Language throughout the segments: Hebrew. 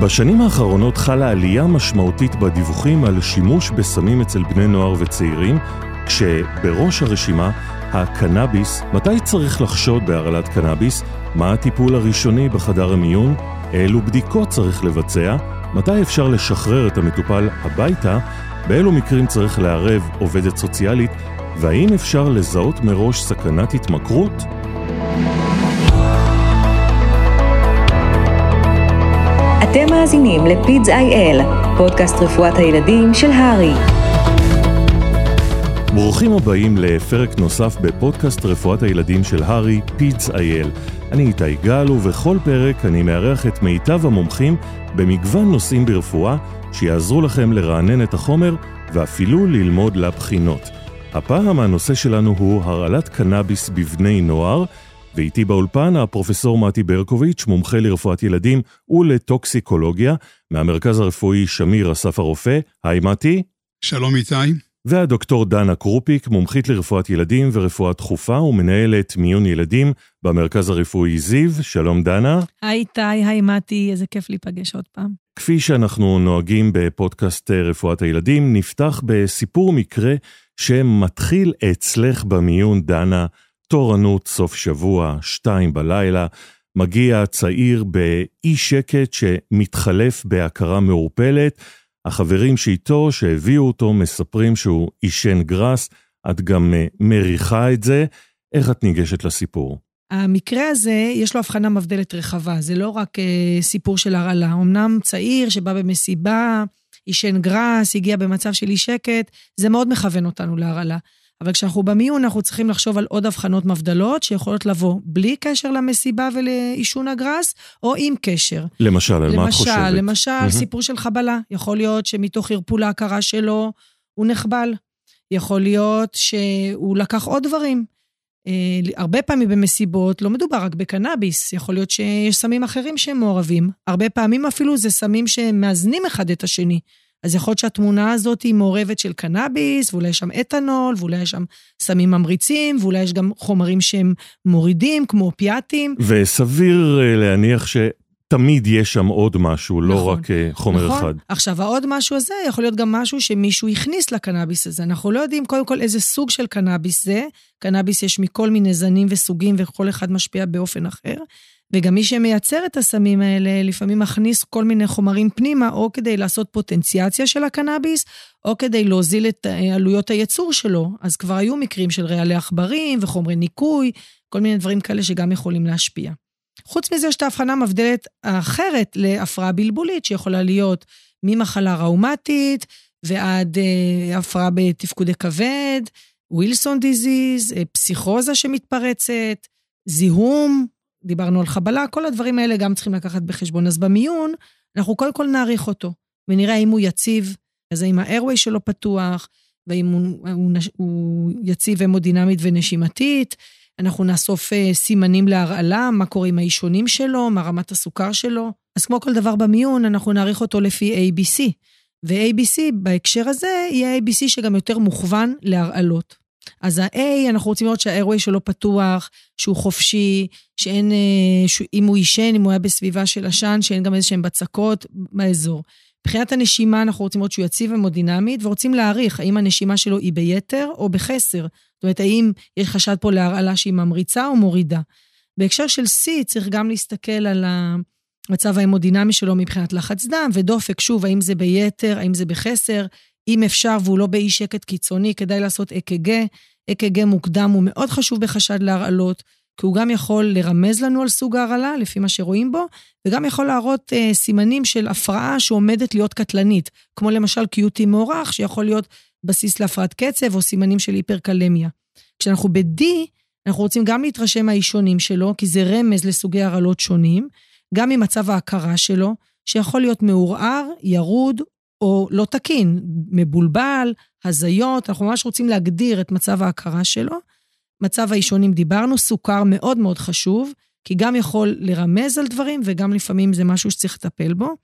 בשנים האחרונות חלה עלייה משמעותית בדיווחים על שימוש בסמים אצל בני נוער וצעירים, כשבראש הרשימה הקנאביס, מתי צריך לחשוד בהרעלת קנאביס, מה הטיפול הראשוני בחדר המיון, אילו בדיקות צריך לבצע, מתי אפשר לשחרר את המטופל הביתה, באילו מקרים צריך לערב עובדת סוציאלית, והאם אפשר לזהות מראש סכנת התמכרות? אתם מאזינים לפידס איי-אל, פודקאסט רפואת הילדים של הרי. ברוכים הבאים לפרק נוסף בפודקאסט רפואת הילדים של הרי, פידס איי-אל. אני איתי גל, ובכל פרק אני מארח את מיטב המומחים במגוון נושאים ברפואה, שיעזרו לכם לרענן את החומר ואפילו ללמוד לבחינות. הפעם הנושא שלנו הוא הרעלת קנאביס בבני נוער, ואיתי באולפן הפרופסור מתי ברקוביץ', מומחה לרפואת ילדים ולטוקסיקולוגיה, מהמרכז הרפואי שמיר אסף הרופא. היי מתי. שלום איתי. והדוקטור דנה קרופיק, מומחית לרפואת ילדים ורפואה דחופה ומנהלת מיון ילדים במרכז הרפואי זיו. שלום דנה. היי איתי, היי מתי, איזה כיף להיפגש עוד פעם. כפי שאנחנו נוהגים בפודקאסט רפואת הילדים, נפתח בסיפור מקרה שמתחיל אצלך במיון, דנה, תורנות סוף שבוע, שתיים בלילה, מגיע צעיר באי שקט שמתחלף בהכרה מעורפלת. החברים שאיתו, שהביאו אותו, מספרים שהוא עישן גראס, את גם אה, מריחה את זה. איך את ניגשת לסיפור? המקרה הזה, יש לו הבחנה מבדלת רחבה, זה לא רק אה, סיפור של הרעלה. אמנם צעיר שבא במסיבה, עישן גראס, הגיע במצב של אי שקט, זה מאוד מכוון אותנו להרעלה. אבל כשאנחנו במיון, אנחנו צריכים לחשוב על עוד הבחנות מבדלות שיכולות לבוא בלי קשר למסיבה ולעישון הגראס, או עם קשר. למשל, על מה את חושבת? למשל, למשל. סיפור של חבלה. יכול להיות שמתוך ערפול ההכרה שלו הוא נחבל. יכול להיות שהוא לקח עוד דברים. אה, הרבה פעמים במסיבות לא מדובר רק בקנאביס, יכול להיות שיש סמים אחרים שהם מעורבים. הרבה פעמים אפילו זה סמים שמאזנים אחד את השני. אז יכול להיות שהתמונה הזאת היא מעורבת של קנאביס, ואולי יש שם אתנול, ואולי יש שם סמים ממריצים, ואולי יש גם חומרים שהם מורידים, כמו אופיאטים. וסביר אה, להניח ש... תמיד יש שם עוד משהו, לא נכון, רק אה, חומר נכון. אחד. עכשיו, העוד משהו הזה יכול להיות גם משהו שמישהו הכניס לקנאביס הזה. אנחנו לא יודעים קודם כל איזה סוג של קנאביס זה. קנאביס יש מכל מיני זנים וסוגים, וכל אחד משפיע באופן אחר. וגם מי שמייצר את הסמים האלה לפעמים מכניס כל מיני חומרים פנימה, או כדי לעשות פוטנציאציה של הקנאביס, או כדי להוזיל את אה, עלויות הייצור שלו. אז כבר היו מקרים של רעלי עכברים וחומרי ניקוי, כל מיני דברים כאלה שגם יכולים להשפיע. חוץ מזה יש את ההבחנה המבדלת האחרת להפרעה בלבולית, שיכולה להיות ממחלה ראומטית ועד אה, הפרעה בתפקודי כבד, ווילסון דיזיז, אה, פסיכוזה שמתפרצת, זיהום, דיברנו על חבלה, כל הדברים האלה גם צריכים לקחת בחשבון. אז במיון, אנחנו קודם כל נעריך אותו, ונראה אם הוא יציב, אז האם ה-airway שלו פתוח, והאם הוא, הוא, הוא יציב המודינמית ונשימתית. אנחנו נאסוף uh, סימנים להרעלה, מה קורה עם האישונים שלו, מה רמת הסוכר שלו. אז כמו כל דבר במיון, אנחנו נעריך אותו לפי ABC. ו-ABC בהקשר הזה יהיה ABC שגם יותר מוכוון להרעלות. אז ה-A, אנחנו רוצים לראות שה-airway שלו פתוח, שהוא חופשי, שאין, אה, אם הוא עישן, אם הוא היה בסביבה של עשן, שאין גם איזה שהן בצקות באזור. מבחינת הנשימה, אנחנו רוצים לראות שהוא יציב ומודינמית, ורוצים להעריך האם הנשימה שלו היא ביתר או בחסר. זאת אומרת, האם יש חשד פה להרעלה שהיא ממריצה או מורידה. בהקשר של C, צריך גם להסתכל על המצב ההמודינמי שלו מבחינת לחץ דם ודופק, שוב, האם זה ביתר, האם זה בחסר, אם אפשר והוא לא באי שקט קיצוני, כדאי לעשות אק"ג. אק"ג מוקדם הוא מאוד חשוב בחשד להרעלות, כי הוא גם יכול לרמז לנו על סוג ההרעלה, לפי מה שרואים בו, וגם יכול להראות אה, סימנים של הפרעה שעומדת להיות קטלנית, כמו למשל קיוטי מוערך, שיכול להיות בסיס להפרעת קצב, או סימנים של היפרקלמיה. כשאנחנו ב-D, אנחנו רוצים גם להתרשם מהאישונים שלו, כי זה רמז לסוגי הרעלות שונים, גם ממצב ההכרה שלו, שיכול להיות מעורער, ירוד או לא תקין, מבולבל, הזיות, אנחנו ממש רוצים להגדיר את מצב ההכרה שלו. מצב האישונים דיברנו, סוכר מאוד מאוד חשוב, כי גם יכול לרמז על דברים וגם לפעמים זה משהו שצריך לטפל בו.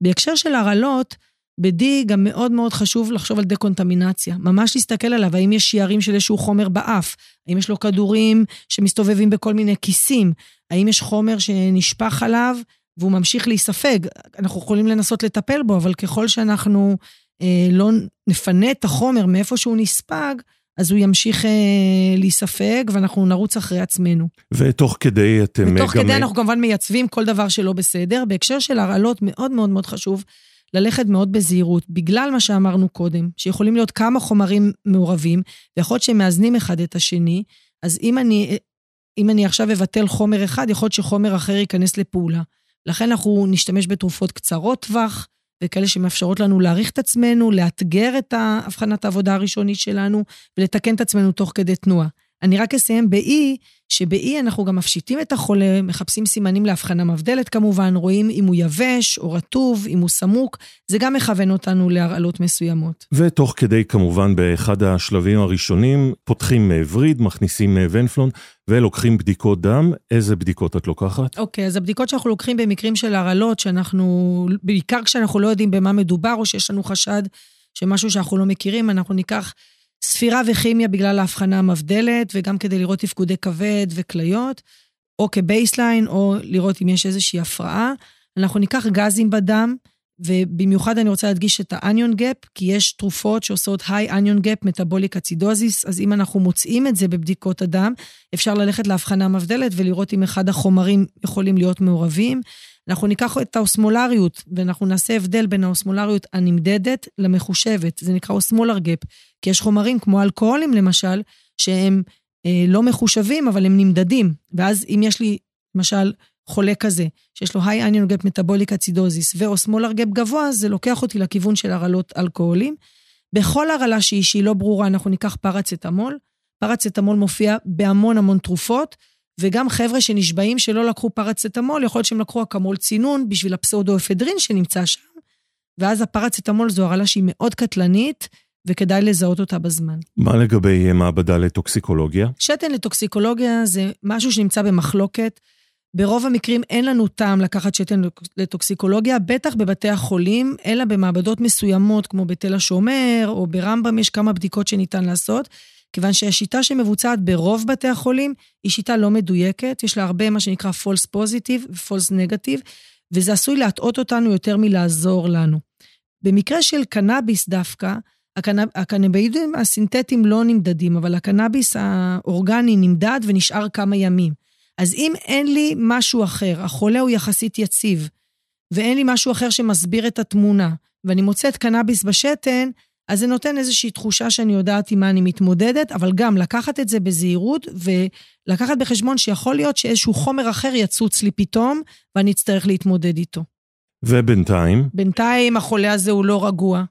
בהקשר של הרעלות, ב-D גם מאוד מאוד חשוב לחשוב על דקונטמינציה. ממש להסתכל עליו, האם יש שיירים של איזשהו חומר באף, האם יש לו כדורים שמסתובבים בכל מיני כיסים, האם יש חומר שנשפך עליו והוא ממשיך להיספג, אנחנו יכולים לנסות לטפל בו, אבל ככל שאנחנו אה, לא נפנה את החומר מאיפה שהוא נספג, אז הוא ימשיך אה, להיספג, ואנחנו נרוץ אחרי עצמנו. ותוך כדי אתם ותוך גם... כדי אנחנו כמובן מייצבים כל דבר שלא בסדר. בהקשר של הרעלות, מאוד מאוד מאוד חשוב ללכת מאוד בזהירות, בגלל מה שאמרנו קודם, שיכולים להיות כמה חומרים מעורבים, ויכול להיות שהם מאזנים אחד את השני, אז אם אני, אם אני עכשיו אבטל חומר אחד, יכול להיות שחומר אחר ייכנס לפעולה. לכן אנחנו נשתמש בתרופות קצרות טווח, וכאלה שמאפשרות לנו להעריך את עצמנו, לאתגר את הבחנת העבודה הראשונית שלנו, ולתקן את עצמנו תוך כדי תנועה. אני רק אסיים באי, שבאי אנחנו גם מפשיטים את החולה, מחפשים סימנים להבחנה מבדלת כמובן, רואים אם הוא יבש או רטוב, אם הוא סמוק, זה גם מכוון אותנו להרעלות מסוימות. ותוך כדי כמובן באחד השלבים הראשונים, פותחים וריד, מכניסים ונפלון ולוקחים בדיקות דם. איזה בדיקות את לוקחת? אוקיי, okay, אז הבדיקות שאנחנו לוקחים במקרים של הרעלות, שאנחנו, בעיקר כשאנחנו לא יודעים במה מדובר, או שיש לנו חשד שמשהו שאנחנו לא מכירים, אנחנו ניקח... ספירה וכימיה בגלל ההבחנה המבדלת, וגם כדי לראות תפקודי כבד וכליות, או כ baseline, או לראות אם יש איזושהי הפרעה. אנחנו ניקח גזים בדם, ובמיוחד אני רוצה להדגיש את ה anion gap, כי יש תרופות שעושות anion gap, metabolic acidosis, אז אם אנחנו מוצאים את זה בבדיקות הדם, אפשר ללכת להבחנה המבדלת ולראות אם אחד החומרים יכולים להיות מעורבים. אנחנו ניקח את האוסמולריות, ואנחנו נעשה הבדל בין האוסמולריות הנמדדת למחושבת. זה נקרא osmolar gap, כי יש חומרים כמו אלכוהולים למשל, שהם אה, לא מחושבים, אבל הם נמדדים. ואז אם יש לי, למשל, חולה כזה, שיש לו high anion gap metabolic acidosis ו osmolar gap גבוה, זה לוקח אותי לכיוון של הרעלות אלכוהולים. בכל הרעלה שהיא, שהיא לא ברורה, אנחנו ניקח פרצטמול. פרצטמול מופיע בהמון המון תרופות. וגם חבר'ה שנשבעים שלא לקחו פרצטמול, יכול להיות שהם לקחו אקמול צינון בשביל הפסאודו-אפדרין שנמצא שם, ואז הפרצטמול זו הרעלה שהיא מאוד קטלנית, וכדאי לזהות אותה בזמן. מה לגבי מעבדה לטוקסיקולוגיה? שתן לטוקסיקולוגיה זה משהו שנמצא במחלוקת. ברוב המקרים אין לנו טעם לקחת שתן לטוקסיקולוגיה, בטח בבתי החולים, אלא במעבדות מסוימות, כמו בתל השומר או ברמב"ם, יש כמה בדיקות שניתן לעשות. כיוון שהשיטה שמבוצעת ברוב בתי החולים היא שיטה לא מדויקת, יש לה הרבה מה שנקרא false positive ו-false negative, וזה עשוי להטעות אותנו יותר מלעזור לנו. במקרה של קנאביס דווקא, הקנב... הקנבואידים הסינתטיים לא נמדדים, אבל הקנאביס האורגני נמדד ונשאר כמה ימים. אז אם אין לי משהו אחר, החולה הוא יחסית יציב, ואין לי משהו אחר שמסביר את התמונה, ואני מוצאת קנאביס בשתן, אז זה נותן איזושהי תחושה שאני יודעת עם מה אני מתמודדת, אבל גם לקחת את זה בזהירות ולקחת בחשבון שיכול להיות שאיזשהו חומר אחר יצוץ לי פתאום, ואני אצטרך להתמודד איתו. ובינתיים? בינתיים החולה הזה הוא לא רגוע,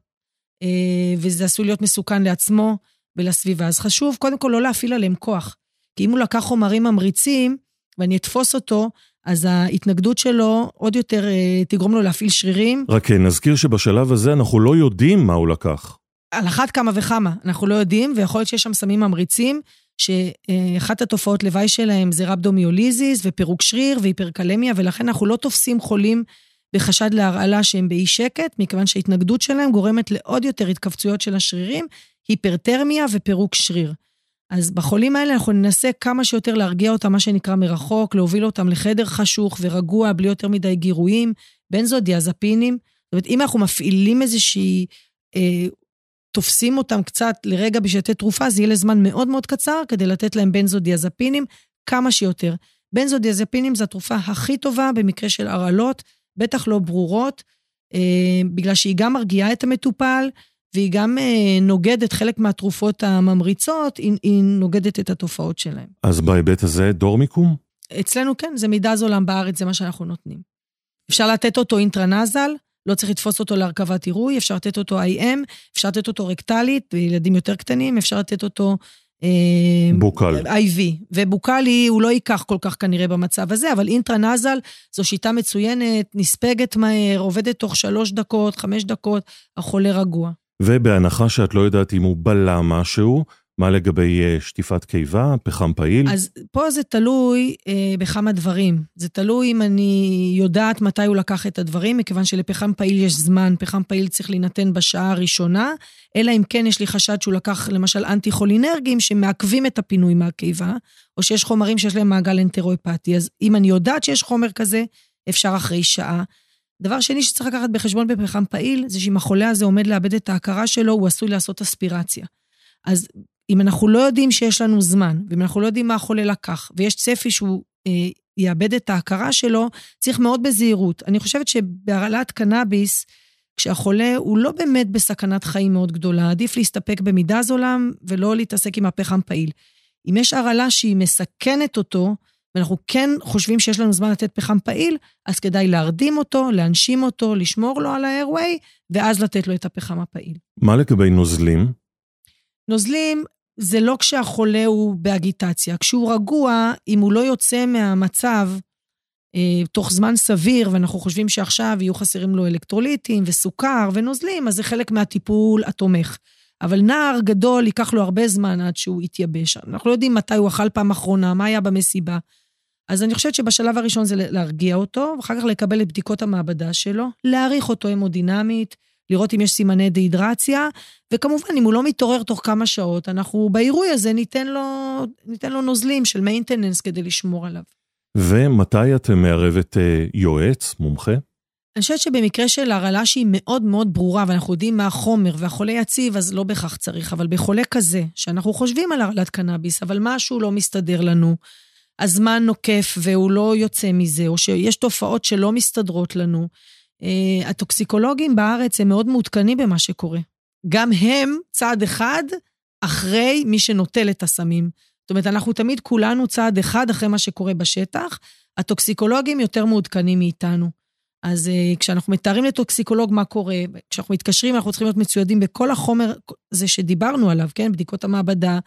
אה, וזה עשוי להיות מסוכן לעצמו ולסביבה. אז חשוב קודם כל לא להפעיל עליהם כוח. כי אם הוא לקח חומרים ממריצים, ואני אתפוס אותו, אז ההתנגדות שלו עוד יותר אה, תגרום לו להפעיל שרירים. רק נזכיר שבשלב הזה אנחנו לא יודעים מה הוא לקח. על אחת כמה וכמה, אנחנו לא יודעים, ויכול להיות שיש שם סמים ממריצים, שאחת התופעות לוואי שלהם זה רבדומיוליזיס ופירוק שריר והיפרקלמיה, ולכן אנחנו לא תופסים חולים בחשד להרעלה שהם באי שקט, מכיוון שההתנגדות שלהם גורמת לעוד יותר התכווצויות של השרירים, היפרטרמיה ופירוק שריר. אז בחולים האלה אנחנו ננסה כמה שיותר להרגיע אותם, מה שנקרא מרחוק, להוביל אותם לחדר חשוך ורגוע, בלי יותר מדי גירויים, בנזודיאזפינים. זאת אומרת, אם אנחנו מפעילים איזושהי אה, תופסים אותם קצת לרגע בשביל לתת תרופה, זה יהיה לזמן מאוד מאוד קצר כדי לתת להם בנזודיאזפינים כמה שיותר. בנזודיאזפינים זו התרופה הכי טובה במקרה של הרעלות, בטח לא ברורות, אה, בגלל שהיא גם מרגיעה את המטופל, והיא גם אה, נוגדת חלק מהתרופות הממריצות, היא, היא נוגדת את התופעות שלהם. אז בהיבט הזה דורמיקום? אצלנו כן, זה מידע זולם בארץ, זה מה שאנחנו נותנים. אפשר לתת אותו אינטרנזל, לא צריך לתפוס אותו להרכבת עירוי, אפשר לתת אותו IM, אפשר לתת אותו רקטלית, בילדים יותר קטנים, אפשר לתת אותו... אה, בוקל. IV. ובוקלי הוא לא ייקח כל כך כנראה במצב הזה, אבל אינטרנזל זו שיטה מצוינת, נספגת מהר, עובדת תוך שלוש דקות, חמש דקות, החולה רגוע. ובהנחה שאת לא יודעת אם הוא בלע משהו, מה לגבי אה, שטיפת קיבה, פחם פעיל? אז פה זה תלוי אה, בכמה דברים. זה תלוי אם אני יודעת מתי הוא לקח את הדברים, מכיוון שלפחם פעיל יש זמן, פחם פעיל צריך להינתן בשעה הראשונה, אלא אם כן יש לי חשד שהוא לקח למשל אנטי-חולינרגים שמעכבים את הפינוי מהקיבה, או שיש חומרים שיש להם מעגל אנטרואפטי. אז אם אני יודעת שיש חומר כזה, אפשר אחרי שעה. דבר שני שצריך לקחת בחשבון בפחם פעיל, זה שאם החולה הזה עומד לאבד את ההכרה שלו, הוא עשוי לעשות אספירציה. אז אם אנחנו לא יודעים שיש לנו זמן, ואם אנחנו לא יודעים מה החולה לקח, ויש צפי שהוא אה, יאבד את ההכרה שלו, צריך מאוד בזהירות. אני חושבת שבהרעלת קנאביס, כשהחולה הוא לא באמת בסכנת חיים מאוד גדולה, עדיף להסתפק במידה זולה ולא להתעסק עם הפחם פעיל. אם יש הרעלה שהיא מסכנת אותו, ואנחנו כן חושבים שיש לנו זמן לתת פחם פעיל, אז כדאי להרדים אותו, להנשים אותו, לשמור לו על ה-airway, ואז לתת לו את הפחם הפעיל. מה לגבי נוזלים? נוזלים זה לא כשהחולה הוא באגיטציה. כשהוא רגוע, אם הוא לא יוצא מהמצב אה, תוך זמן סביר, ואנחנו חושבים שעכשיו יהיו חסרים לו אלקטרוליטים וסוכר ונוזלים, אז זה חלק מהטיפול התומך. אבל נער גדול, ייקח לו הרבה זמן עד שהוא יתייבש. אנחנו לא יודעים מתי הוא אכל פעם אחרונה, מה היה במסיבה. אז אני חושבת שבשלב הראשון זה להרגיע אותו, ואחר כך לקבל את בדיקות המעבדה שלו, להעריך אותו המודינמית, לראות אם יש סימני דהידרציה, וכמובן, אם הוא לא מתעורר תוך כמה שעות, אנחנו בעירוי הזה ניתן לו, ניתן לו נוזלים של מיינטננס כדי לשמור עליו. ומתי את מערבת אה, יועץ, מומחה? אני חושבת שבמקרה של הרעלה שהיא מאוד מאוד ברורה, ואנחנו יודעים מה החומר, והחולה יציב, אז לא בהכרח צריך, אבל בחולה כזה, שאנחנו חושבים על הרעלת קנאביס, אבל משהו לא מסתדר לנו, הזמן נוקף והוא לא יוצא מזה, או שיש תופעות שלא מסתדרות לנו, הטוקסיקולוגים בארץ הם מאוד מעודכנים במה שקורה. גם הם צעד אחד אחרי מי שנוטל את הסמים. זאת אומרת, אנחנו תמיד כולנו צעד אחד אחרי מה שקורה בשטח. הטוקסיקולוגים יותר מעודכנים מאיתנו. אז uh, כשאנחנו מתארים לטוקסיקולוג מה קורה, כשאנחנו מתקשרים, אנחנו צריכים להיות מצוידים בכל החומר הזה שדיברנו עליו, כן? בדיקות המעבדה,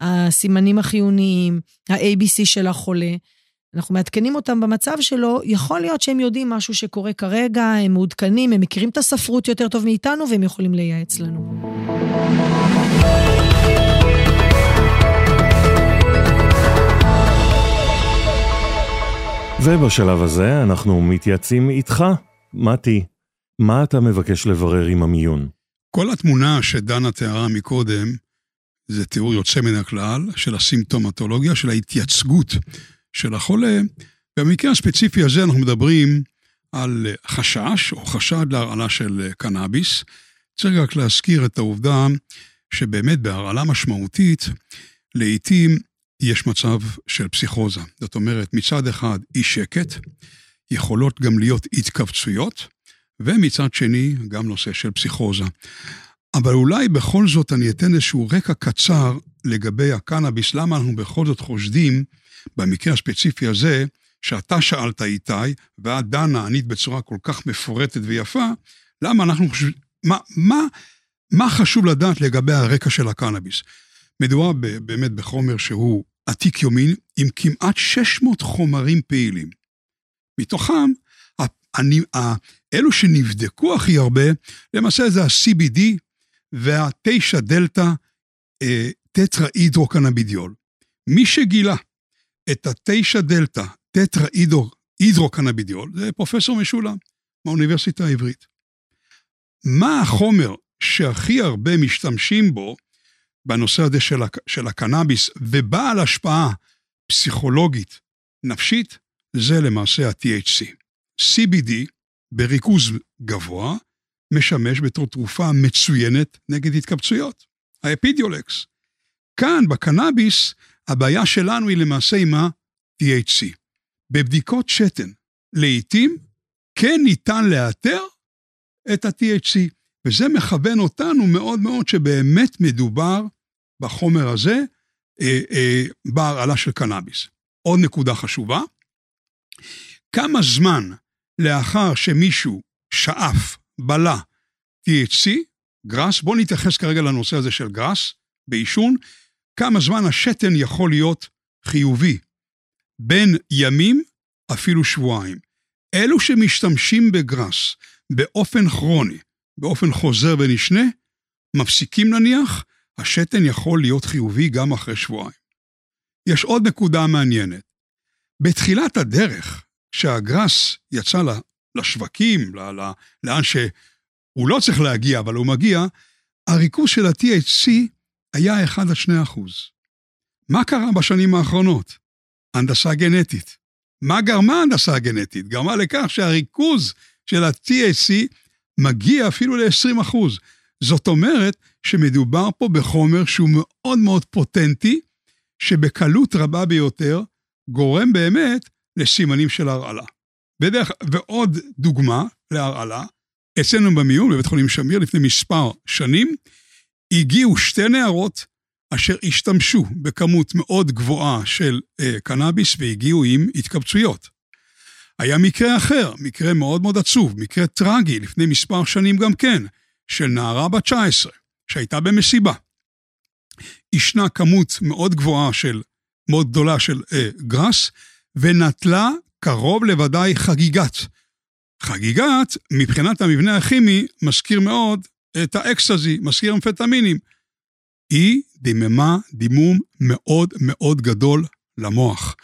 הסימנים החיוניים, ה-ABC של החולה. אנחנו מעדכנים אותם במצב שלו, יכול להיות שהם יודעים משהו שקורה כרגע, הם מעודכנים, הם מכירים את הספרות יותר טוב מאיתנו והם יכולים לייעץ לנו. ובשלב הזה אנחנו מתייעצים איתך, מתי. מה אתה מבקש לברר עם המיון? כל התמונה שדנה תיארה מקודם, זה תיאור יוצא מן הכלל של הסימפטומטולוגיה, של ההתייצגות של החולה. במקרה הספציפי הזה אנחנו מדברים על חשש או חשד להרעלה של קנאביס. צריך רק להזכיר את העובדה שבאמת בהרעלה משמעותית, לעתים יש מצב של פסיכוזה. זאת אומרת, מצד אחד אי שקט, יכולות גם להיות התכווצויות, ומצד שני, גם נושא של פסיכוזה. אבל אולי בכל זאת אני אתן איזשהו רקע קצר לגבי הקנאביס, למה אנחנו בכל זאת חושדים במקרה הספציפי הזה, שאתה שאלת איתי, ואת דנה, ענית בצורה כל כך מפורטת ויפה, למה אנחנו חושבים, מה, מה, מה חשוב לדעת לגבי הרקע של הקנאביס? מדובר באמת בחומר שהוא עתיק יומין, עם כמעט 600 חומרים פעילים. מתוכם, אני, אלו שנבדקו הכי הרבה, למעשה זה ה-CBD וה-9 דלתא אה, טטרה הידרוקנבידיול. מי שגילה את התשע דלתא, טטרה הידרוקנבידיול, זה פרופסור משולם מהאוניברסיטה העברית. מה החומר שהכי הרבה משתמשים בו בנושא הזה של, של הקנאביס ובעל השפעה פסיכולוגית נפשית, זה למעשה ה-THC. CBD בריכוז גבוה משמש בתור תרופה מצוינת נגד התקבצויות, האפידיולקס. כאן בקנאביס הבעיה שלנו היא למעשה עם ה-THC. בבדיקות שתן, לעתים כן ניתן לאתר את ה-THC, וזה מכוון אותנו מאוד מאוד שבאמת מדובר בחומר הזה אה, אה, בהרעלה של קנאביס. עוד נקודה חשובה, כמה זמן לאחר שמישהו שאף, בלע THC, גראס, בואו נתייחס כרגע לנושא הזה של גראס בעישון, כמה זמן השתן יכול להיות חיובי. בין ימים, אפילו שבועיים. אלו שמשתמשים בגראס באופן כרוני, באופן חוזר ונשנה, מפסיקים נניח, השתן יכול להיות חיובי גם אחרי שבועיים. יש עוד נקודה מעניינת. בתחילת הדרך, כשהגראס יצא לשווקים, לאן שהוא לא צריך להגיע, אבל הוא מגיע, הריכוז של ה-THC היה 1 עד 2 אחוז. מה קרה בשנים האחרונות? הנדסה גנטית. מה גרמה ההנדסה הגנטית? גרמה לכך שהריכוז של ה-THC מגיע אפילו ל-20 זאת אומרת שמדובר פה בחומר שהוא מאוד מאוד פוטנטי, שבקלות רבה ביותר גורם באמת לסימנים של הרעלה. בדרך, ועוד דוגמה להרעלה, אצלנו במיון בבית חולים שמיר לפני מספר שנים, הגיעו שתי נערות אשר השתמשו בכמות מאוד גבוהה של אה, קנאביס והגיעו עם התקבצויות. היה מקרה אחר, מקרה מאוד מאוד עצוב, מקרה טרגי, לפני מספר שנים גם כן, של נערה בת 19, שהייתה במסיבה. ישנה כמות מאוד גבוהה של, מאוד גדולה של אה, גראס, ונטלה קרוב לוודאי חגיגת. חגיגת, מבחינת המבנה הכימי, מזכיר מאוד את האקסטזי, מזכיר אמפטמינים. היא דיממה דימום מאוד מאוד גדול למוח.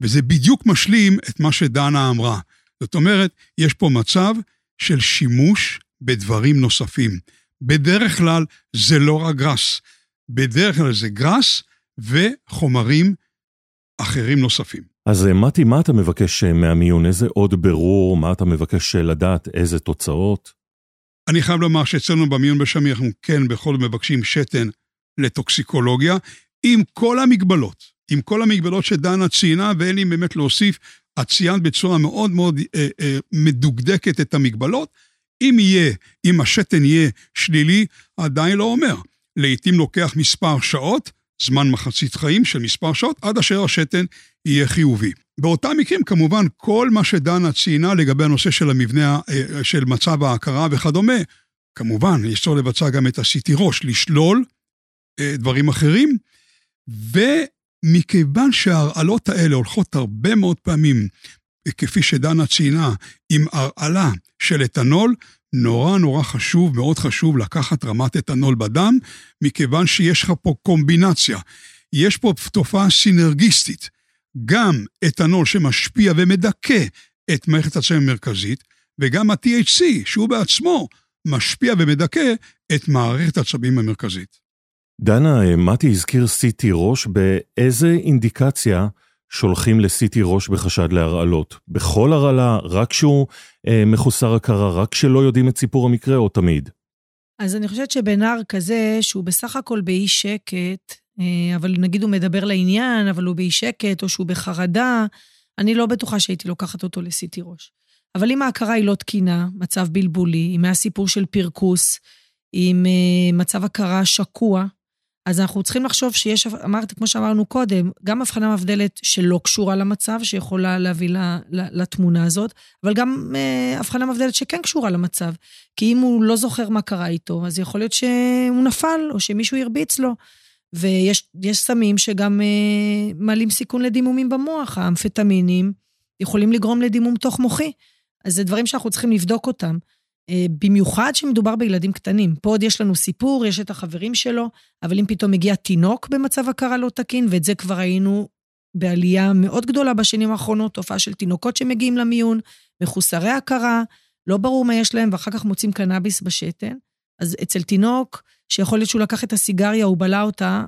וזה בדיוק משלים את מה שדנה אמרה. זאת אומרת, יש פה מצב של שימוש בדברים נוספים. בדרך כלל זה לא רק גראס, בדרך כלל זה גראס וחומרים אחרים נוספים. אז אה, מתי, מה אתה מבקש אה, מהמיון? איזה עוד ברור? מה אתה מבקש אה, לדעת? איזה תוצאות? אני חייב לומר שאצלנו במיון בשמי אנחנו כן בכל מבקשים שתן לטוקסיקולוגיה, עם כל המגבלות, עם כל המגבלות שדנה ציינה, ואין לי באמת להוסיף, את ציינת בצורה מאוד מאוד אה, אה, מדוקדקת את המגבלות. אם יהיה, אם השתן יהיה שלילי, עדיין לא אומר. לעתים לוקח מספר שעות, זמן מחצית חיים של מספר שעות, עד אשר השתן יהיה חיובי. באותם מקרים, כמובן, כל מה שדנה ציינה לגבי הנושא של המבנה, אה, של מצב ההכרה וכדומה, כמובן, יש צורך לבצע גם את ה-CT ראש, לשלול אה, דברים אחרים, ומכיוון שההרעלות האלה הולכות הרבה מאוד פעמים, כפי שדנה ציינה, עם הרעלה של אתנול, נורא נורא חשוב, מאוד חשוב לקחת רמת אתנול בדם, מכיוון שיש לך פה קומבינציה. יש פה תופעה סינרגיסטית, גם אתנול שמשפיע ומדכא את מערכת הצבעים המרכזית, וגם ה-THC, שהוא בעצמו משפיע ומדכא את מערכת העצבים המרכזית. דנה, מתי הזכיר CT ראש, באיזה אינדיקציה שולחים ל-CT ראש בחשד להרעלות? בכל הרעלה, רק כשהוא אה, מחוסר הכרה, רק כשלא יודעים את סיפור המקרה או תמיד? אז אני חושבת שבנער כזה, שהוא בסך הכל באי שקט, אה, אבל נגיד הוא מדבר לעניין, אבל הוא באי שקט, או שהוא בחרדה, אני לא בטוחה שהייתי לוקחת אותו ל-CT ראש. אבל אם ההכרה היא לא תקינה, מצב בלבולי, אם היה סיפור של פרכוס, עם אה, מצב הכרה שקוע, אז אנחנו צריכים לחשוב שיש, אמרתי, כמו שאמרנו קודם, גם הבחנה מבדלת שלא קשורה למצב, שיכולה להביא לתמונה הזאת, אבל גם אה, הבחנה מבדלת שכן קשורה למצב. כי אם הוא לא זוכר מה קרה איתו, אז יכול להיות שהוא נפל, או שמישהו הרביץ לו. ויש סמים שגם אה, מעלים סיכון לדימומים במוח, האמפטמינים יכולים לגרום לדימום תוך מוחי. אז זה דברים שאנחנו צריכים לבדוק אותם. אה, במיוחד שמדובר בילדים קטנים. פה עוד יש לנו סיפור, יש את החברים שלו, אבל אם פתאום מגיע תינוק במצב הכרה לא תקין, ואת זה כבר ראינו בעלייה מאוד גדולה בשנים האחרונות, תופעה של תינוקות שמגיעים למיון, מחוסרי הכרה, לא ברור מה יש להם, ואחר כך מוצאים קנאביס בשתן. אז אצל תינוק, שיכול להיות שהוא לקח את הסיגריה, הוא בלע אותה,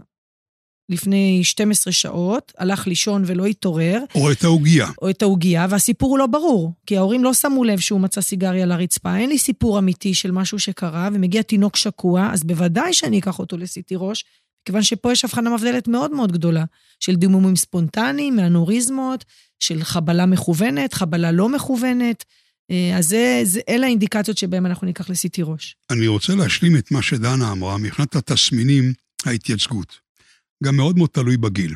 לפני 12 שעות, הלך לישון ולא התעורר. או את העוגייה. או את העוגייה, והסיפור הוא לא ברור, כי ההורים לא שמו לב שהוא מצא סיגריה על הרצפה. אין לי סיפור אמיתי של משהו שקרה, ומגיע תינוק שקוע, אז בוודאי שאני אקח אותו לסיטי ראש, כיוון שפה יש הבחנה מבדלת מאוד מאוד גדולה, של דימומים ספונטניים, מאנוריזמות, של חבלה מכוונת, חבלה לא מכוונת. אה, אז זה, זה, אלה האינדיקציות שבהן אנחנו ניקח לסיטי ראש. אני רוצה להשלים את מה שדנה אמרה, מבחינת התסמינים, ההתייצגות. גם מאוד מאוד תלוי בגיל.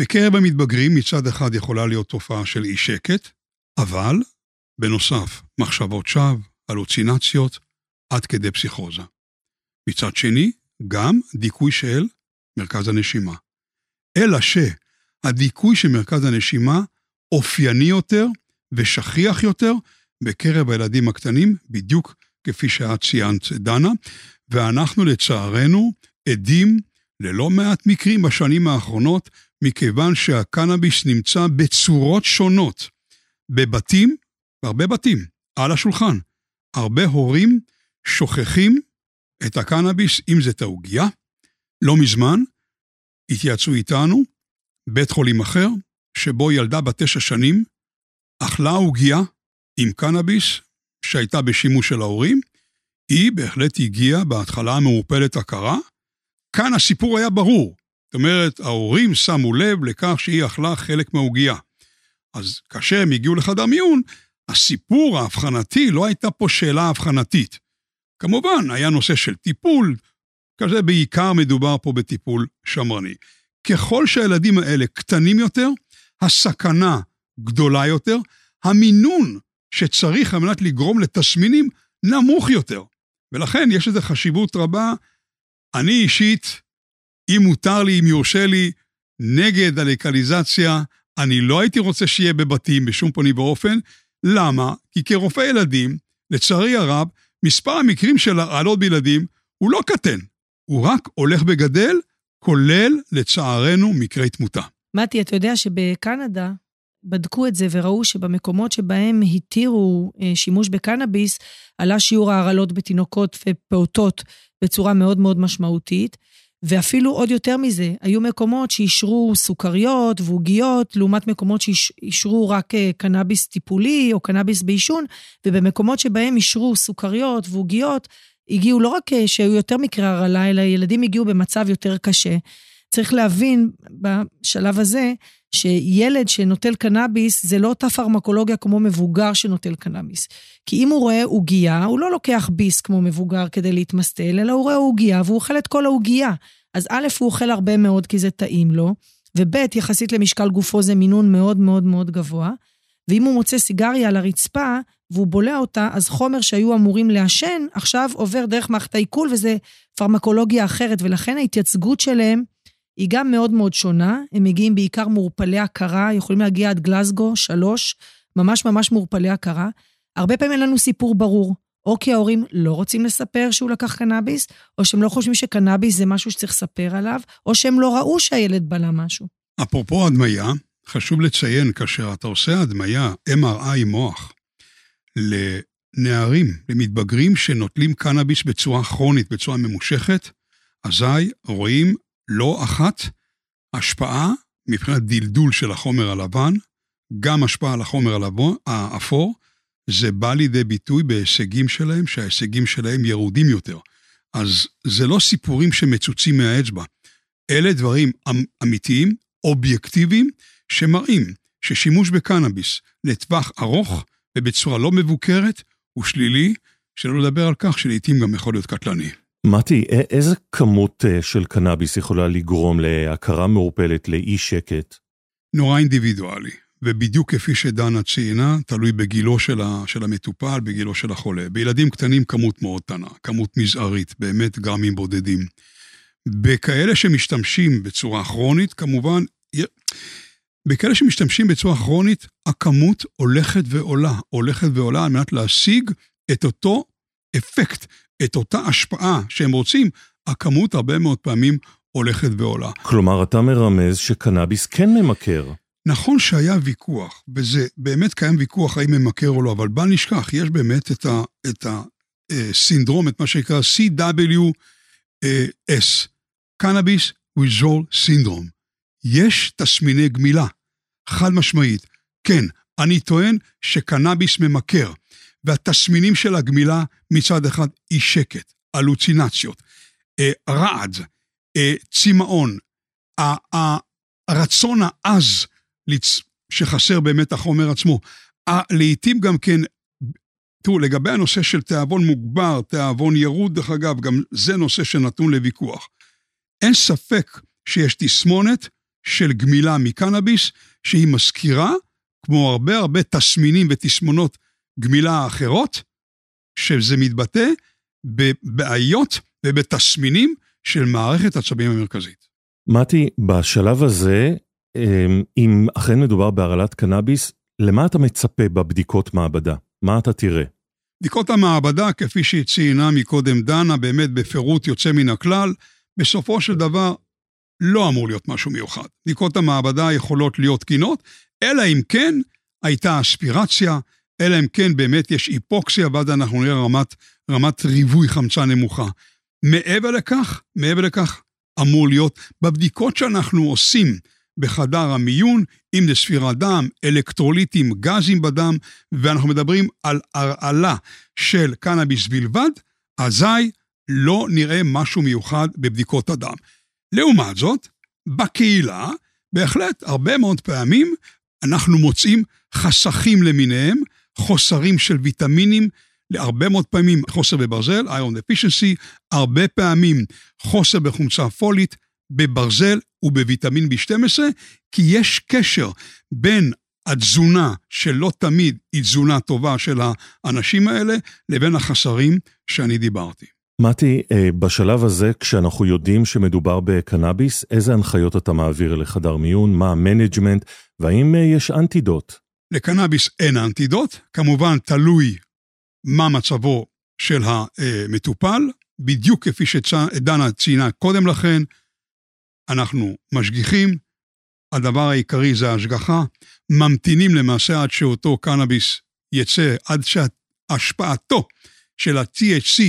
בקרב המתבגרים מצד אחד יכולה להיות תופעה של אי שקט, אבל בנוסף, מחשבות שווא, הלוצינציות, עד כדי פסיכוזה. מצד שני, גם דיכוי של מרכז הנשימה. אלא שהדיכוי של מרכז הנשימה אופייני יותר ושכיח יותר בקרב הילדים הקטנים, בדיוק כפי שאת ציינת, דנה, ואנחנו לצערנו עדים ללא מעט מקרים בשנים האחרונות, מכיוון שהקנאביס נמצא בצורות שונות, בבתים, בהרבה בתים, על השולחן. הרבה הורים שוכחים את הקנאביס, אם זה את העוגייה. לא מזמן התייעצו איתנו, בית חולים אחר, שבו ילדה בת תשע שנים אכלה עוגיה עם קנאביס שהייתה בשימוש של ההורים, היא בהחלט הגיעה בהתחלה המעורפלת הכרה. כאן הסיפור היה ברור. זאת אומרת, ההורים שמו לב לכך שהיא אכלה חלק מהעוגיה. אז כאשר הם הגיעו לחדר מיון, הסיפור האבחנתי, לא הייתה פה שאלה אבחנתית. כמובן, היה נושא של טיפול, כזה בעיקר מדובר פה בטיפול שמרני. ככל שהילדים האלה קטנים יותר, הסכנה גדולה יותר, המינון שצריך על מנת לגרום לתסמינים נמוך יותר. ולכן יש לזה חשיבות רבה. אני אישית, אם מותר לי, אם יורשה לי, נגד הלקליזציה, אני לא הייתי רוצה שיהיה בבתים בשום פנים ואופן. למה? כי כרופא ילדים, לצערי הרב, מספר המקרים של הרעלות בילדים הוא לא קטן, הוא רק הולך וגדל, כולל, לצערנו, מקרי תמותה. מתי, אתה יודע שבקנדה בדקו את זה וראו שבמקומות שבהם התירו אה, שימוש בקנאביס, עלה שיעור ההרעלות בתינוקות ופעוטות בצורה מאוד מאוד משמעותית. ואפילו עוד יותר מזה, היו מקומות שאישרו סוכריות ועוגיות, לעומת מקומות שאישרו רק אה, קנאביס טיפולי או קנאביס בעישון, ובמקומות שבהם אישרו סוכריות ועוגיות, הגיעו לא רק אה, שהיו יותר מקרי הרעלה, אלא ילדים הגיעו במצב יותר קשה. צריך להבין בשלב הזה, שילד שנוטל קנאביס זה לא אותה פרמקולוגיה כמו מבוגר שנוטל קנאביס. כי אם הוא רואה עוגייה, הוא לא לוקח ביס כמו מבוגר כדי להתמסטל, אלא הוא רואה עוגייה והוא אוכל את כל העוגייה. אז א', הוא אוכל הרבה מאוד כי זה טעים לו, וב', יחסית למשקל גופו זה מינון מאוד מאוד מאוד גבוה. ואם הוא מוצא סיגריה על הרצפה והוא בולע אותה, אז חומר שהיו אמורים לעשן, עכשיו עובר דרך מערכת העיכול וזה פרמקולוגיה אחרת, ולכן ההתייצגות שלהם היא גם מאוד מאוד שונה. הם מגיעים בעיקר מעורפלי הכרה, יכולים להגיע עד גלסגו, שלוש, ממש ממש מעורפלי הכרה. הרבה פעמים אין לנו סיפור ברור. או כי ההורים לא רוצים לספר שהוא לקח קנאביס, או שהם לא חושבים שקנאביס זה משהו שצריך לספר עליו, או שהם לא ראו שהילד בלע משהו. אפרופו הדמיה, חשוב לציין, כאשר אתה עושה הדמיה, MRI מוח, לנערים, למתבגרים שנוטלים קנאביס בצורה כרונית, בצורה ממושכת, אזי רואים לא אחת השפעה מבחינת דלדול של החומר הלבן, גם השפעה על החומר האפור, זה בא לידי ביטוי בהישגים שלהם, שההישגים שלהם ירודים יותר. אז זה לא סיפורים שמצוצים מהאצבע. אלה דברים אמ-, אמיתיים, אובייקטיביים, שמראים ששימוש בקנאביס לטווח ארוך ובצורה לא מבוקרת הוא שלילי, שלא לדבר על כך שלעיתים גם יכול להיות קטלני. מתי, איזה כמות אה, של קנאביס יכולה לגרום להכרה מעורפלת, לאי שקט? נורא אינדיבידואלי, ובדיוק כפי שדנה ציינה, תלוי בגילו של, ה, של המטופל, בגילו של החולה. בילדים קטנים כמות מאוד קטנה, כמות מזערית, באמת גרמים בודדים. בכאלה שמשתמשים בצורה כרונית, כמובן, בכאלה שמשתמשים בצורה כרונית, הכמות הולכת ועולה, הולכת ועולה על מנת להשיג את אותו אפקט, את אותה השפעה שהם רוצים, הכמות הרבה מאוד פעמים הולכת ועולה. כלומר, אתה מרמז שקנאביס כן ממכר. נכון שהיה ויכוח, וזה באמת קיים ויכוח האם ממכר או לא, אבל בל נשכח, יש באמת את, ה, את הסינדרום, את מה שנקרא CWS, Cannabis Withdrawal Syndrome. יש תסמיני גמילה, חד משמעית. כן, אני טוען שקנאביס ממכר. והתסמינים של הגמילה מצד אחד אי שקט, הלוצינציות, אה, רעד, אה, צמאון, הרצון העז שחסר באמת החומר עצמו. לעתים גם כן, תראו, לגבי הנושא של תיאבון מוגבר, תיאבון ירוד, דרך אגב, גם זה נושא שנתון לוויכוח. אין ספק שיש תסמונת של גמילה מקנאביס, שהיא מזכירה, כמו הרבה הרבה תסמינים ותסמונות גמילה אחרות, שזה מתבטא בבעיות ובתסמינים של מערכת עצבים המרכזית. מתי, בשלב הזה, אמ, אם אכן מדובר בהרעלת קנאביס, למה אתה מצפה בבדיקות מעבדה? מה אתה תראה? בדיקות המעבדה, כפי שהיא ציינה מקודם דנה, באמת בפירוט יוצא מן הכלל, בסופו של דבר לא אמור להיות משהו מיוחד. בדיקות המעבדה יכולות להיות תקינות, אלא אם כן הייתה אספירציה, אלא אם כן באמת יש היפוקסיה, ואז אנחנו נראה רמת, רמת ריבוי חמצן נמוכה. מעבר לכך, מעבר לכך, אמור להיות, בבדיקות שאנחנו עושים בחדר המיון, אם זה ספירת דם, אלקטרוליטים, גזים בדם, ואנחנו מדברים על הרעלה של קנאביס בלבד, אזי לא נראה משהו מיוחד בבדיקות הדם. לעומת זאת, בקהילה, בהחלט, הרבה מאוד פעמים אנחנו מוצאים חסכים למיניהם, חוסרים של ויטמינים, להרבה מאוד פעמים חוסר בברזל, iron deficiency, הרבה פעמים חוסר בחומצה פולית, בברזל ובוויטמין B12, כי יש קשר בין התזונה שלא תמיד היא תזונה טובה של האנשים האלה, לבין החסרים שאני דיברתי. מתי, אה, בשלב הזה, כשאנחנו יודעים שמדובר בקנאביס, איזה הנחיות אתה מעביר לחדר מיון, מה ה management, והאם אה, יש אנטידוט? לקנאביס אין אנטידוט, כמובן תלוי מה מצבו של המטופל, בדיוק כפי שדנה ציינה קודם לכן, אנחנו משגיחים, הדבר העיקרי זה ההשגחה, ממתינים למעשה עד שאותו קנאביס יצא, עד שהשפעתו של ה-THC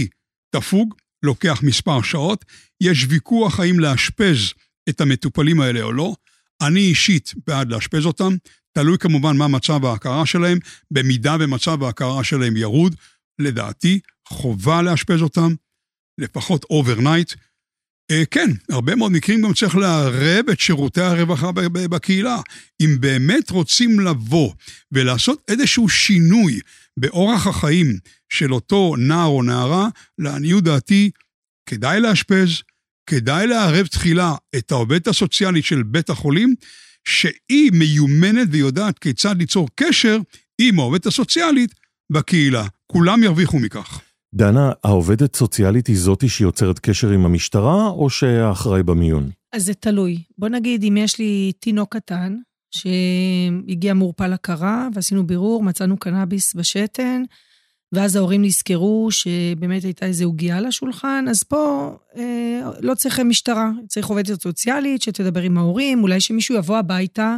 תפוג, לוקח מספר שעות. יש ויכוח האם לאשפז את המטופלים האלה או לא. אני אישית בעד לאשפז אותם, תלוי כמובן מה מצב ההכרה שלהם. במידה ומצב ההכרה שלהם ירוד, לדעתי, חובה לאשפז אותם, לפחות overnight. אה, כן, הרבה מאוד מקרים גם צריך לערב את שירותי הרווחה בקהילה. אם באמת רוצים לבוא ולעשות איזשהו שינוי באורח החיים של אותו נער או נערה, לעניות דעתי, כדאי לאשפז, כדאי לערב תחילה את העובדת הסוציאלית של בית החולים, שהיא מיומנת ויודעת כיצד ליצור קשר עם העובדת הסוציאלית בקהילה. כולם ירוויחו מכך. דנה, העובדת סוציאלית היא זאתי שיוצרת קשר עם המשטרה, או שהאחראי במיון? אז זה תלוי. בוא נגיד, אם יש לי תינוק קטן, שהגיע מעורפל הכרה, ועשינו בירור, מצאנו קנאביס בשתן, ואז ההורים נזכרו שבאמת הייתה איזו עוגייה על השולחן, אז פה אה, לא צריך משטרה, צריך עובדת סוציאלית שתדבר עם ההורים, אולי שמישהו יבוא הביתה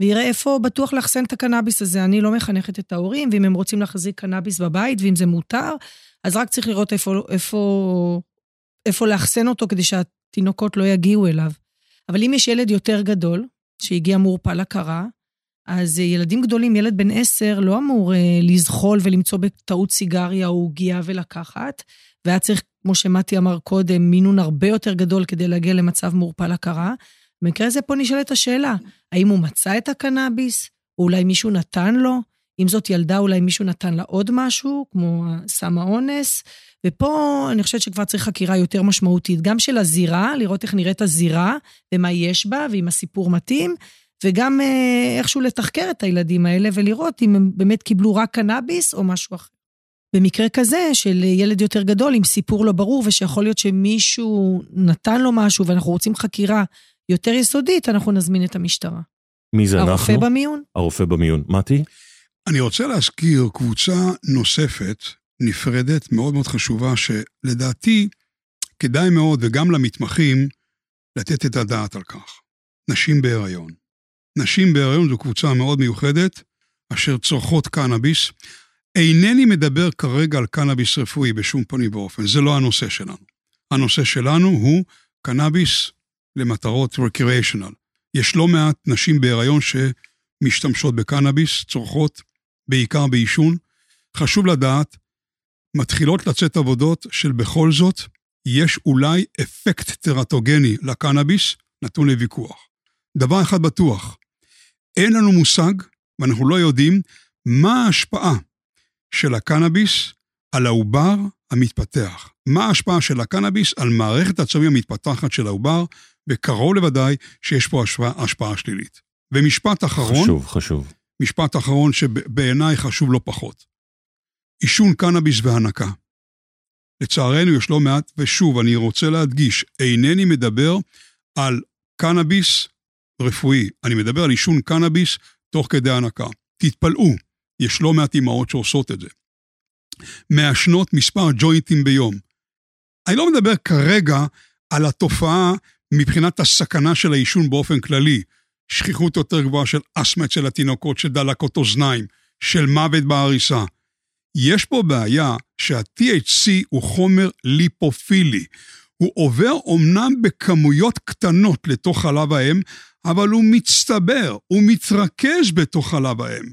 ויראה איפה בטוח לאחסן את הקנאביס הזה. אני לא מחנכת את ההורים, ואם הם רוצים להחזיק קנאביס בבית, ואם זה מותר, אז רק צריך לראות איפה, איפה, איפה לאחסן אותו כדי שהתינוקות לא יגיעו אליו. אבל אם יש ילד יותר גדול, שהגיע מעורפל הכרה, אז ילדים גדולים, ילד בן עשר, לא אמור אה, לזחול ולמצוא בטעות סיגריה או עוגייה ולקחת, והיה צריך, כמו שמתי אמר קודם, מינון הרבה יותר גדול כדי להגיע למצב מעורפל הכרה. במקרה הזה פה נשאלת השאלה, האם הוא מצא את הקנאביס, או אולי מישהו נתן לו? אם זאת ילדה, אולי מישהו נתן לה עוד משהו, כמו סם האונס. ופה אני חושבת שכבר צריך חקירה יותר משמעותית, גם של הזירה, לראות איך נראית הזירה, ומה יש בה, ואם הסיפור מתאים, וגם אה, איכשהו לתחקר את הילדים האלה ולראות אם הם באמת קיבלו רק קנאביס או משהו אחר. במקרה כזה של ילד יותר גדול עם סיפור לא ברור ושיכול להיות שמישהו נתן לו משהו ואנחנו רוצים חקירה יותר יסודית, אנחנו נזמין את המשטרה. מי זה הרופא אנחנו? הרופא במיון. הרופא במיון. מתי? אני רוצה להזכיר קבוצה נוספת, נפרדת, מאוד מאוד חשובה, שלדעתי כדאי מאוד, וגם למתמחים, לתת את הדעת על כך. נשים בהיריון. נשים בהיריון זו קבוצה מאוד מיוחדת, אשר צורכות קנאביס. אינני מדבר כרגע על קנאביס רפואי בשום פנים ואופן, זה לא הנושא שלנו. הנושא שלנו הוא קנאביס למטרות recreational. יש לא מעט נשים בהיריון שמשתמשות בקנאביס, צורכות בעיקר בעישון. חשוב לדעת, מתחילות לצאת עבודות של בכל זאת, יש אולי אפקט טרטוגני לקנאביס, נתון לוויכוח. דבר אחד בטוח, אין לנו מושג, ואנחנו לא יודעים, מה ההשפעה של הקנאביס על העובר המתפתח. מה ההשפעה של הקנאביס על מערכת העצבים המתפתחת של העובר, וקרוב לוודאי שיש פה השפעה, השפעה שלילית. ומשפט אחרון, חשוב, חשוב. משפט אחרון שבעיניי חשוב לא פחות. עישון קנאביס והנקה. לצערנו יש לא מעט, ושוב, אני רוצה להדגיש, אינני מדבר על קנאביס רפואי, אני מדבר על עישון קנאביס תוך כדי הנקה. תתפלאו, יש לא מעט אימהות שעושות את זה. מעשנות מספר ג'וינטים ביום. אני לא מדבר כרגע על התופעה מבחינת הסכנה של העישון באופן כללי, שכיחות יותר גבוהה של אסתמה אצל התינוקות, של דלקות אוזניים, של מוות בעריסה. יש פה בעיה שה-THC הוא חומר ליפופילי. הוא עובר אומנם בכמויות קטנות לתוך חלב האם, אבל הוא מצטבר, הוא מתרכז בתוך חלב האם.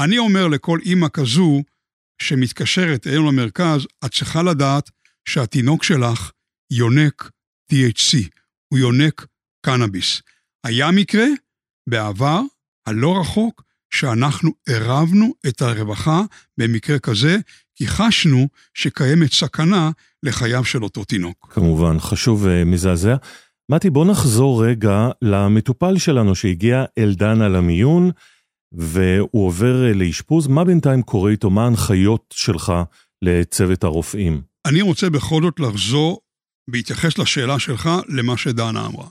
אני אומר לכל אימא כזו שמתקשרת אלינו למרכז, את צריכה לדעת שהתינוק שלך יונק THC, הוא יונק קנאביס. היה מקרה בעבר, הלא רחוק, שאנחנו עירבנו את הרווחה במקרה כזה, כי חשנו שקיימת סכנה לחייו של אותו תינוק. כמובן, חשוב ומזעזע. מתי, בוא נחזור רגע למטופל שלנו שהגיע אלדן למיון, והוא עובר לאשפוז. מה בינתיים קורה איתו? מה ההנחיות שלך לצוות הרופאים? אני רוצה בכל זאת לחזור, בהתייחס לשאלה שלך, למה שדנה אמרה.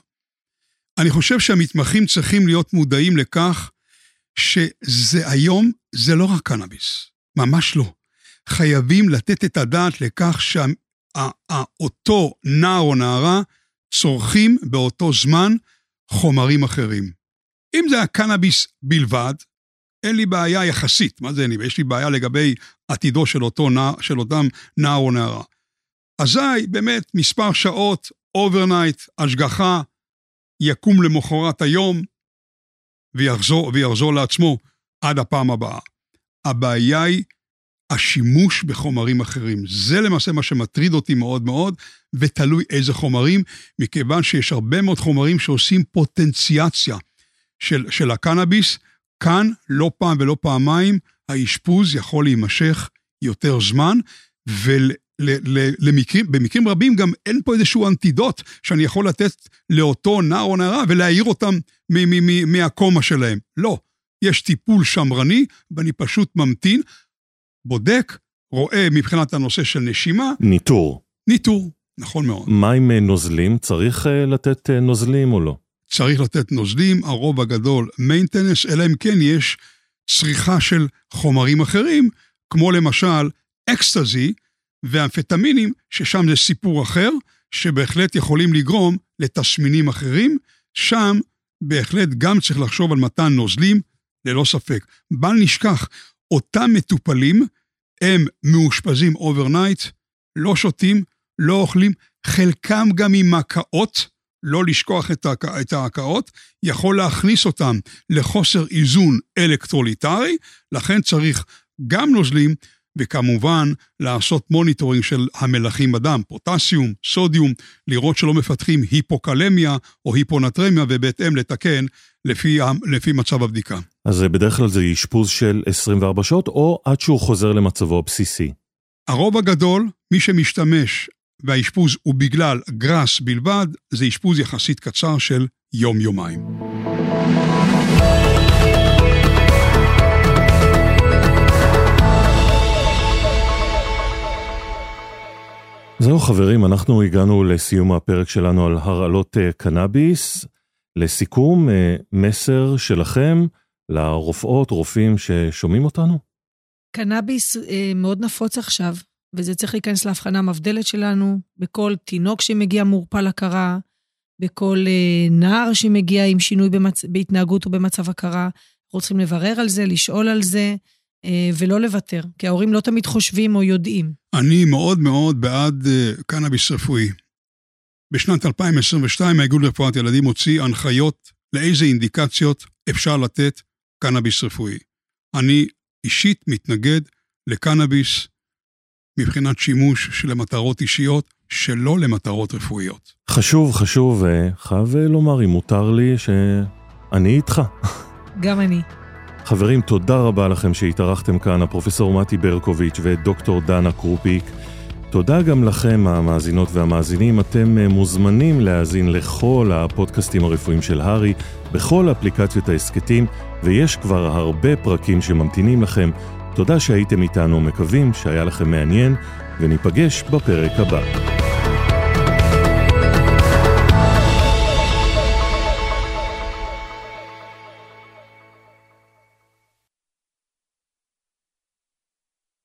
אני חושב שהמתמחים צריכים להיות מודעים לכך שזה היום, זה לא רק קנאביס, ממש לא. חייבים לתת את הדעת לכך שאותו נער או נערה צורכים באותו זמן חומרים אחרים. אם זה הקנאביס בלבד, אין לי בעיה יחסית, מה זה אין לי? יש לי בעיה לגבי עתידו של, אותו נער, של אותם נער או נערה. אזי באמת מספר שעות, overnight, השגחה, יקום למחרת היום ויחזור, ויחזור לעצמו עד הפעם הבאה. הבעיה היא השימוש בחומרים אחרים. זה למעשה מה שמטריד אותי מאוד מאוד, ותלוי איזה חומרים, מכיוון שיש הרבה מאוד חומרים שעושים פוטנציאציה של, של הקנאביס. כאן, לא פעם ולא פעמיים, האשפוז יכול להימשך יותר זמן, ול... למקרים, במקרים רבים גם אין פה איזשהו אנטידוט שאני יכול לתת לאותו נער או נערה ולהעיר אותם מהקומה שלהם. לא, יש טיפול שמרני ואני פשוט ממתין, בודק, רואה מבחינת הנושא של נשימה. ניטור. ניטור, נכון מאוד. מה עם אה, נוזלים? צריך אה, לתת אה, נוזלים או לא? צריך לתת נוזלים, הרוב הגדול מיינטנס, אלא אם כן יש צריכה של חומרים אחרים, כמו למשל אקסטזי, ואמפטמינים, ששם זה סיפור אחר, שבהחלט יכולים לגרום לתסמינים אחרים, שם בהחלט גם צריך לחשוב על מתן נוזלים, ללא ספק. בל נשכח, אותם מטופלים הם מאושפזים overnight, לא שותים, לא אוכלים, חלקם גם עם הקאות, לא לשכוח את ההקאות, יכול להכניס אותם לחוסר איזון אלקטרוליטרי, לכן צריך גם נוזלים וכמובן לעשות monitoring של המלחים בדם, potassium, sodium, לראות שלא מפתחים היפוקלמיה או היפונתרמיה ובהתאם לתקן לפי, לפי מצב הבדיקה. אז בדרך כלל זה אשפוז של 24 שעות או עד שהוא חוזר למצבו הבסיסי? הרוב הגדול, מי שמשתמש והאשפוז הוא בגלל גראס בלבד, זה אשפוז יחסית קצר של יום-יומיים. זהו חברים, אנחנו הגענו לסיום הפרק שלנו על הרעלות אה, קנאביס. לסיכום, אה, מסר שלכם לרופאות, רופאים ששומעים אותנו? קנאביס אה, מאוד נפוץ עכשיו, וזה צריך להיכנס להבחנה המבדלת שלנו, בכל תינוק שמגיע מעורפל הכרה, בכל נער שמגיע עם שינוי במצ... בהתנהגות או במצב הכרה. אנחנו צריכים לברר על זה, לשאול על זה, ולא לוותר, כי ההורים לא תמיד חושבים או יודעים. אני מאוד מאוד בעד אה, קנאביס רפואי. בשנת 2022 האיגוד לרפואת ילדים הוציא הנחיות לאיזה אינדיקציות אפשר לתת קנאביס רפואי. אני אישית מתנגד לקנאביס מבחינת שימוש של מטרות אישיות, שלא למטרות רפואיות. חשוב, חשוב, אה, חייב לומר, אם מותר לי, שאני איתך. גם אני. חברים, תודה רבה לכם שהתארחתם כאן, הפרופסור מתי ברקוביץ' ודוקטור דנה קרופיק. תודה גם לכם, המאזינות והמאזינים. אתם אה, מוזמנים להאזין לכל הפודקאסטים הרפואיים של הארי, בכל אפליקציות ההסכתים, ויש כבר הרבה פרקים שממתינים לכם. תודה שהייתם איתנו, מקווים שהיה לכם מעניין, וניפגש בפרק הבא.